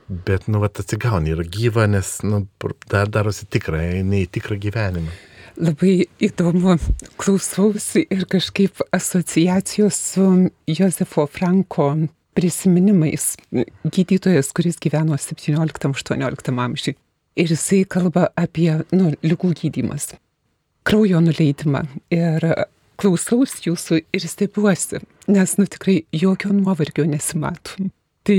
bet, nu, vat, atsigauni, yra gyva, nes, nu, dar darosi tikra, eini į tikrą gyvenimą. Labai įdomu klausausi ir kažkaip asociacijos su Josefo Franko prisiminimais. Gydytojas, kuris gyveno 17-18 amžiui. Ir jisai kalba apie nu, lygų gydymas, kraujo nuleidimą. Ir klausaus jūsų ir stebiuosi, nes nu tikrai jokio nuovargio nesimatom. Tai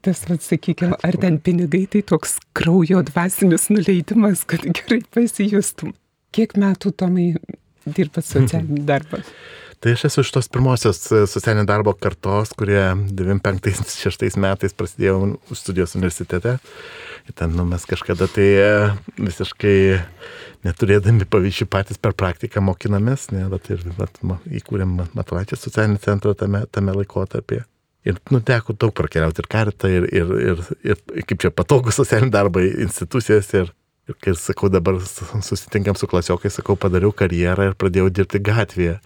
tas, sakykime, ar ten pinigai, tai toks kraujo dvasinis nuleidimas, kad gerai pasijustum. Kiek metų, Tomai, dirbat socialinį darbą? Tai aš esu iš tos pirmosios e, socialinio darbo kartos, kurie 95-6 [laughs] metais prasidėjo studijos universitete. Ir ten nu, mes kažkada tai e, visiškai neturėdami pavyzdžių patys per praktiką mokinamės, ne, bet ir bet, įkūrėm Matulaičio socialinį centrą tame, tame laikotarpyje. Ir nu, teko daug prakeliauti ir karitą, ir, ir, ir, ir kaip čia patogų socialinį darbą institucijas, ir Ir kai sakau, dabar susitinkam su klasiokai, sakau, padariau karjerą ir pradėjau dirbti gatvėje.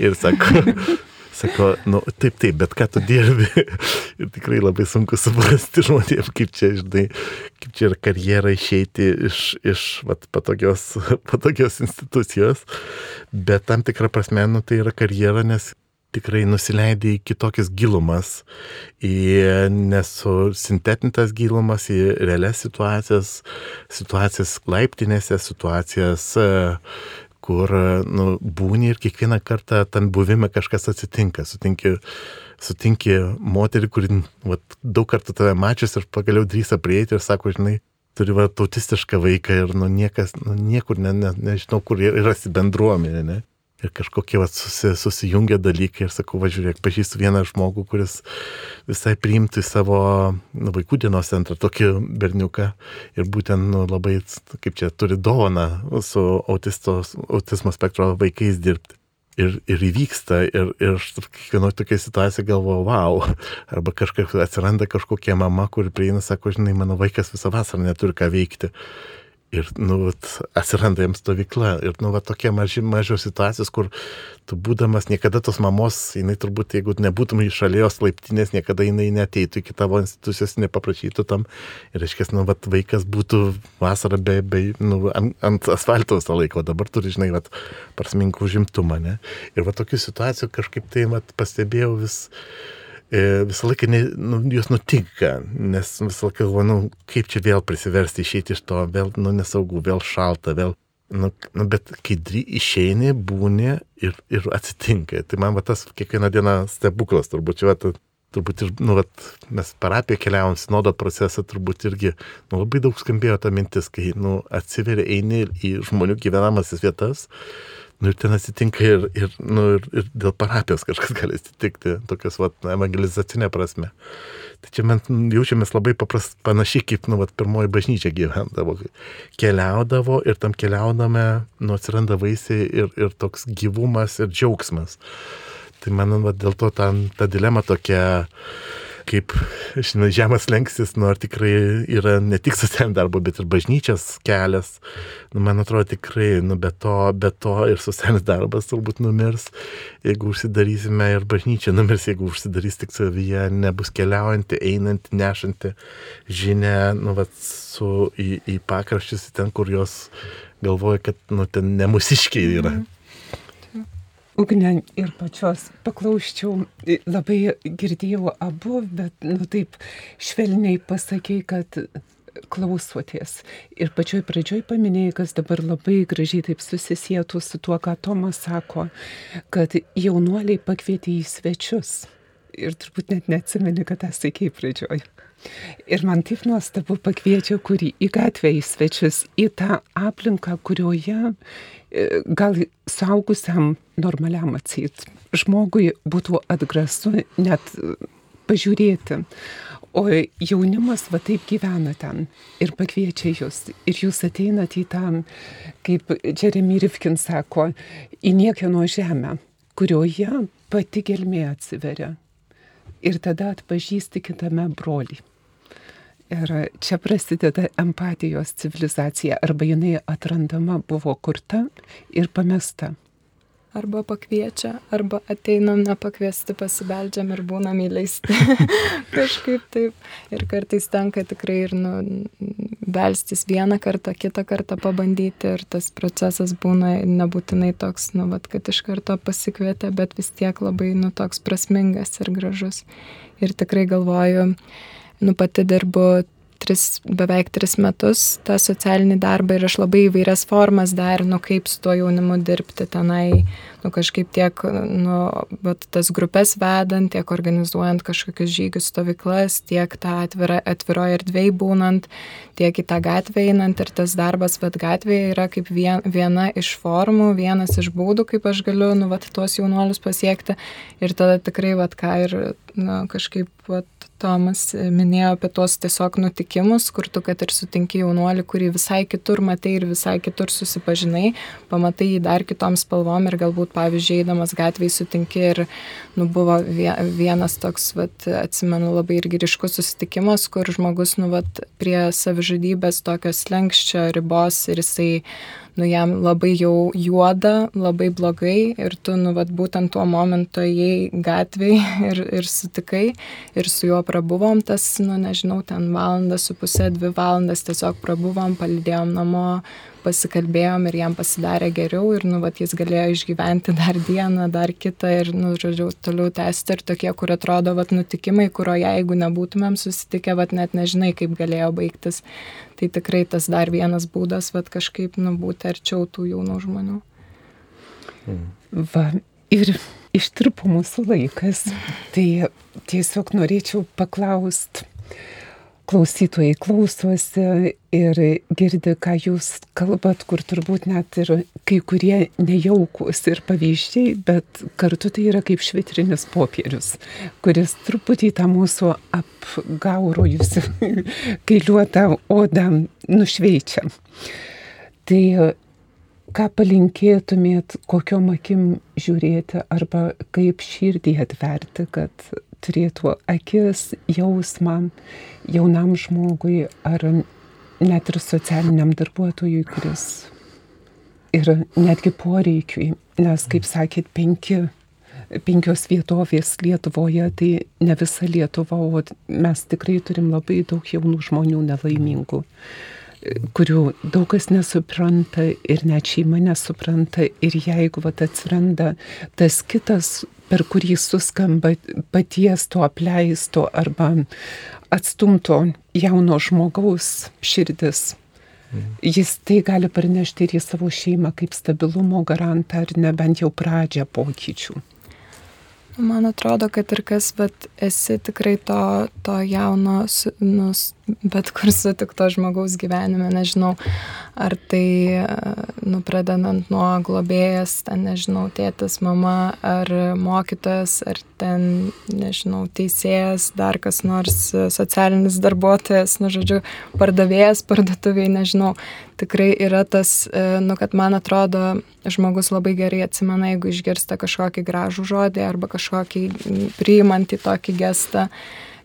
Ir sako, [laughs] sako, nu taip, taip, bet ką tu dirbi. Ir tikrai labai sunku suprasti žmonėms, kaip čia, žinai, kaip čia yra karjera išeiti iš, iš vat, patogios, [laughs] patogios institucijos. Bet tam tikrą prasme, nu tai yra karjera, nes tikrai nusileidai į kitokias gilumas, į nesusintetintas gilumas, į realias situacijas, situacijas laiptinėse, situacijas, e, kur nu, būni ir kiekvieną kartą tam buvime kažkas atsitinka. Sutinki, sutinki moterį, kuri vat, daug kartų tave mačius ir pagaliau drįsa prieiti ir sako, žinai, turi va autistišką vaiką ir nu niekas, nu niekur, ne, ne, nežinau, kur yra bendruomenė, ne? Ir kažkokie va, susi, susijungia dalykai ir sakau, važiuok, pažįstu vieną žmogų, kuris visai priimtų į savo nu, vaikų dienos centrą tokį berniuką ir būtent nu, labai, kaip čia, turi dovaną su autistos, autizmo spektro vaikais dirbti ir, ir įvyksta. Ir, ir kiekvienoje tokioje situacijoje galvoju, wow. Arba kažkaip atsiranda kažkokia mama, kuri prieina, sako, žinai, mano vaikas visą vasarą neturi ką veikti. Ir, nu, vat, atsiranda jiems stovykla. Ir, nu, va, tokie maži, mažios situacijos, kur tu būdamas niekada tos mamos, jinai turbūt, jeigu nebūtum iš šalios laiptinės, niekada jinai neteitų iki tavo institucijos, nepaprašytų tam. Ir, aiškiai, nu, va, vaikas būtų vasarą be, be nu, ant, ant asfalto visą laiką, o dabar turi, žinai, va, prasmingų užimtumą, ne? Ir, va, tokių situacijų kažkaip tai, va, pastebėjau vis visą laiką ne, nu, jos nutinka, nes visą laiką galvoju, nu, kaip čia vėl prisiversti išeiti iš to, vėl nu, nesaugu, vėl šalta, vėl, nu, nu, bet kai išeini, būni ir, ir atsitinka. Tai man va tas kiekvieną dieną stebuklas, turbūt čia, va, turbūt ir, nu, va, mes parapiją keliavom, sinodo procesą, turbūt irgi, nu, labai daug skambėjo ta mintis, kai, nu, atsiveria, eini į žmonių gyvenamasis vietas Nu ir ten atsitinka ir, ir, nu, ir, ir dėl parapijos kažkas gali atsitikti, tokias, vat, evangelizacinė prasme. Tai čia mes jaučiamės labai papras, panašiai kaip, nu, vat, pirmoji bažnyčia gyvendavo. Keliaudavo ir tam keliaudame, nu, atsiranda vaisiai ir, ir toks gyvumas ir džiaugsmas. Tai man, vat, dėl to ta, ta dilema tokia kaip, žinai, žemas lenksis, nu ar tikrai yra ne tik socialinio darbo, bet ir bažnyčios kelias. Nu, man atrodo tikrai, nu, be to, be to ir socialinis darbas turbūt numirs, jeigu užsidarysime ir bažnyčia numirs, jeigu užsidarys tik savyje, nebus keliaujanti, einanti, nešanti žinia, nu, vat, su, į, į pakraščius, ten, kur jos galvoja, kad, nu, ten nemusiškiai yra. Mm -hmm. Ugne ir pačios paklausčiau, labai girdėjau abu, bet, nu taip, švelniai pasakė, kad klausoties. Ir pačioj pradžioj paminėjai, kas dabar labai gražiai taip susisėtų su tuo, ką Tomas sako, kad jaunuoliai pakvietė į svečius. Ir turbūt net neatsimeni, kad tą sakėjai pradžioj. Ir man taip nuostabu pakviečia kurį į gatvę į svečius, į tą aplinką, kurioje e, gal saugusiam normaliam atsit žmogui būtų atgrasu net pažiūrėti. O jaunimas va taip gyvena ten ir pakviečia jūs. Ir jūs ateinate į tą, kaip Jeremy Rifkin sako, į niekieno žemę, kurioje pati gelmė atsiveria. Ir tada atpažįsti kitame brolį. Ir čia prasideda empatijos civilizacija, arba jinai atrandama buvo kurta ir pamesta. Arba pakviečia, arba ateinam nepakviesti, pasibeldžiam ir būnam įleisti. [laughs] Kažkaip taip. Ir kartais tenka tikrai ir nu, belstis vieną kartą, kitą kartą pabandyti ir tas procesas būna nebūtinai toks, nu, vat, kad iš karto pasikvietė, bet vis tiek labai, nu, toks prasmingas ir gražus. Ir tikrai galvoju, nu pati dirbu tris, beveik tris metus tą socialinį darbą ir aš labai įvairias formas derinu, kaip su tuo jaunimu dirbti tenai, nu kažkaip tiek, nu, bet tas grupės vedant, tiek organizuojant kažkokius žygius stovyklas, tiek tą atvira, atviroje erdvėje būnant, tiek į tą gatvę einant. Ir tas darbas, bet gatvėje yra kaip vien, viena iš formų, vienas iš būdų, kaip aš galiu, nu, vat, tuos jaunuolius pasiekti. Ir tada tikrai, vat, ką ir, nu, kažkaip, vat, Tomas minėjo apie tuos tiesiog nutikimus, kur tu, kad ir sutinki jaunuolį, kurį visai kitur matai ir visai kitur susipažinai, pamatai jį dar kitom spalvom ir galbūt, pavyzdžiui, eidamas gatvėje sutinki ir, nu, buvo vienas toks, vat, atsimenu, labai irgi ryškus susitikimas, kur žmogus, nu, vat, prie savižudybės tokios lenkščio ribos ir jisai nu jam labai jau juoda, labai blogai ir tu, nu, vat, būtent tuo momentu įėjai gatviai [laughs] ir, ir sutikai ir su juo prabuvom tas, nu, nežinau, ten valandą su pusė, dvi valandas tiesiog prabuvom, palidėjom namo, pasikalbėjom ir jam pasidarė geriau ir, nu, vat, jis galėjo išgyventi dar dieną, dar kitą ir, nu, žodžiu, toliau tęsti ir tokie, kur atrodo, vat, nutikimai, kurio jeigu nebūtumėm susitikę, vat, net nežinai, kaip galėjo baigtis. Tai tikrai tas dar vienas būdas, vat, kažkaip, nu, būti arčiau tų jaunų žmonių. Va, ir ištirpo mūsų laikas. Tai tiesiog norėčiau paklausti klausytojai klausosi ir girdi, ką jūs kalbat, kur turbūt net ir kai kurie nejaukus ir pavyzdžiai, bet kartu tai yra kaip švitrinis popierius, kuris truputį tą mūsų apgaurojusi [laughs] kailiuotą odą nušveičia. Tai ką palinkėtumėt, kokiom akim žiūrėti arba kaip širdį atverti, kad turėtų akis, jausmą jaunam žmogui ar net ir socialiniam darbuotojui, kuris ir netgi poreikiui, nes, kaip sakėt, penki penkios vietovės Lietuvoje, tai ne visa Lietuva, o mes tikrai turim labai daug jaunų žmonių nelaimingų kurių daug kas nesupranta ir net šeima nesupranta. Ir jeigu vat, atsiranda tas kitas, per kurį suskamba paties to apleisto arba atstumto jauno žmogaus širdis, mhm. Jis tai gali parnešti ir į savo šeimą kaip stabilumo garantą ar nebent jau pradžią pokyčių. Man atrodo, kad ir kas, bet esi tikrai to, to jauno, nu, bet kur sutikto žmogaus gyvenime, nežinau, ar tai, nu, pradedant nuo globėjas, ten, nežinau, tėtas, mama, ar mokytojas, ar ten, nežinau, teisėjas, dar kas nors socialinis darbuotojas, nu, žodžiu, pardavėjas, parduotuviai, nežinau, tikrai yra tas, nu, kad man atrodo, žmogus labai gerai atsimena, jeigu išgirsta kažkokį gražų žodį arba kažkokį priimantį tokį gestą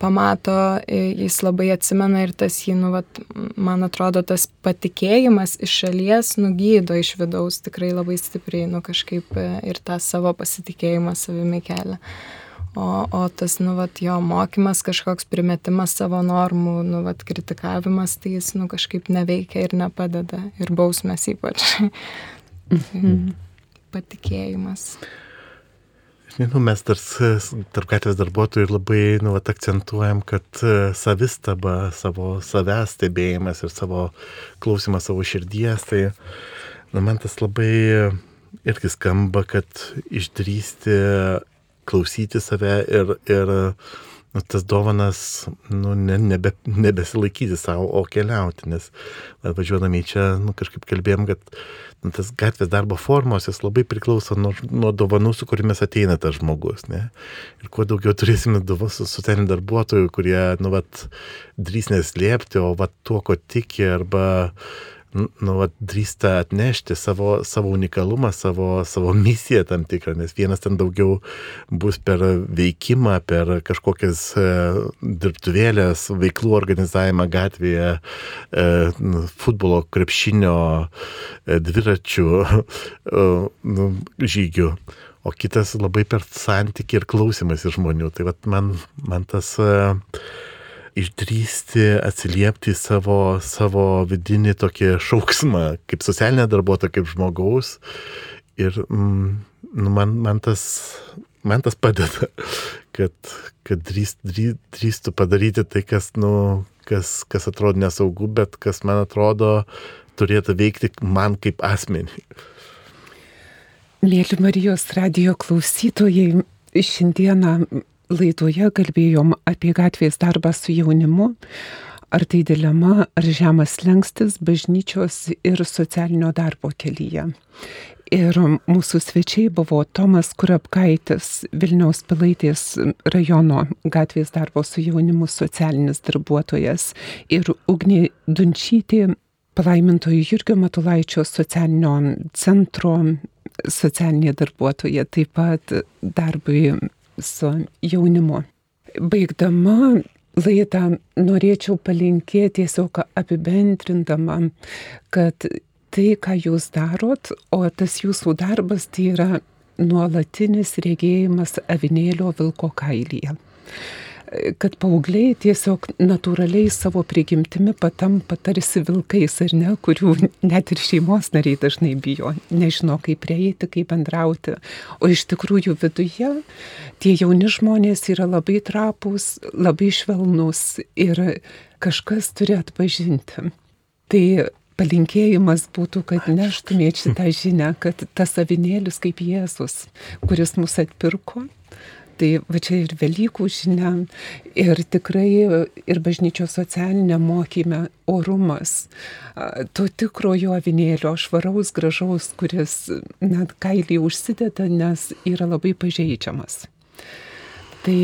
pamato, jis labai atsimena ir tas jį, nu, vat, man atrodo, tas patikėjimas iš šalies nugydo iš vidaus tikrai labai stipriai, nu, kažkaip e, ir tą savo pasitikėjimą savimi kelia. O, o tas, nu, vat, jo mokymas, kažkoks primetimas savo normų, nu, vat, kritikavimas, tai jis, nu, kažkaip neveikia ir nepadeda. Ir bausmės ypač. Mhm. Patikėjimas. Nežinau, mes dar tarp gatvės darbuotojų labai nu, vat, akcentuojam, kad e, savistaba, savo savęs stebėjimas ir savo klausimas savo širdies, tai nu, man tas labai irgi skamba, kad išdrysti klausyti save ir, ir nu, tas dovanas nu, ne, nebe, nebesilaikyti savo, o keliauti, nes važiuodami čia nu, kažkaip kalbėjom, kad tas gatvės darbo formos, jis labai priklauso nuo, nuo dovanų, su kuriamis ateina tas žmogus. Ne? Ir kuo daugiau turėsime socialinių darbuotojų, kurie, nu, vat, drys neslėpti, o vat, tuo, ko tiki, arba nu, vat, drįsta atnešti savo, savo unikalumą, savo, savo misiją tam tikrą, nes vienas ten daugiau bus per veikimą, per kažkokias e, dirbtuvėlės, veiklų organizavimą gatvėje, e, nu, futbolo, krepšinio, e, dviračių e, nu, žygių. O kitas labai per santykį ir klausimas iš žmonių. Tai vat, man, man tas uh, išdrysti atsiliepti į savo, savo vidinį tokį šauksmą, kaip socialinė darbuotoja, kaip žmogaus. Ir mm, nu, man, man, tas, man tas padeda, kad, kad drįst, drįst, drįstų padaryti tai, kas, nu, kas, kas atrodo nesaugu, bet kas man atrodo turėtų veikti man kaip asmeniui. Mėly Marijos radio klausytojai, šiandieną laidoje kalbėjom apie gatvės darbą su jaunimu. Ar tai dilema, ar žemas lengstis bažnyčios ir socialinio darbo kelyje. Ir mūsų svečiai buvo Tomas Kurapkaitis, Vilniaus Pilaitės rajono gatvės darbo su jaunimu socialinis darbuotojas ir Ugnė Dunčytė, palaimintojo Jurgio Matulaičio socialinio centro socialinė darbuotoja, taip pat darbui su jaunimu. Baigdama laidą norėčiau palinkėti tiesiog apibendrindama, kad tai, ką jūs darot, o tas jūsų darbas tai yra nuolatinis regėjimas avinėlio vilko kailyje kad paaugliai tiesiog natūraliai savo prigimtimi patampa tarsi vilkais ar ne, kurių net ir šeimos nariai dažnai bijo, nežino kaip prieiti, kaip bendrauti. O iš tikrųjų viduje tie jauni žmonės yra labai trapus, labai švelnus ir kažkas turi atpažinti. Tai palinkėjimas būtų, kad neštumėt šitą žinę, kad tas avinėlis kaip Jėzus, kuris mus atpirko, Tai va čia ir Velykų žinia, ir tikrai ir bažnyčios socialinė mokymė orumas, to tikrojo avinėlio, švaraus, gražaus, kuris net kailį užsideda, nes yra labai pažeidžiamas. Tai...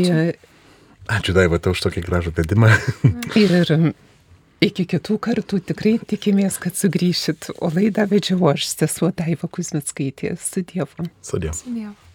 Ačiū Daiva tau už tokį gražų vedimą. [laughs] ir iki kitų kartų tikrai tikimės, kad sugrįšit, o laidą vedžiau aš, sesuo Daiva Kuzmitskaitė, su Dievu. Su Dievu. Su Dievu.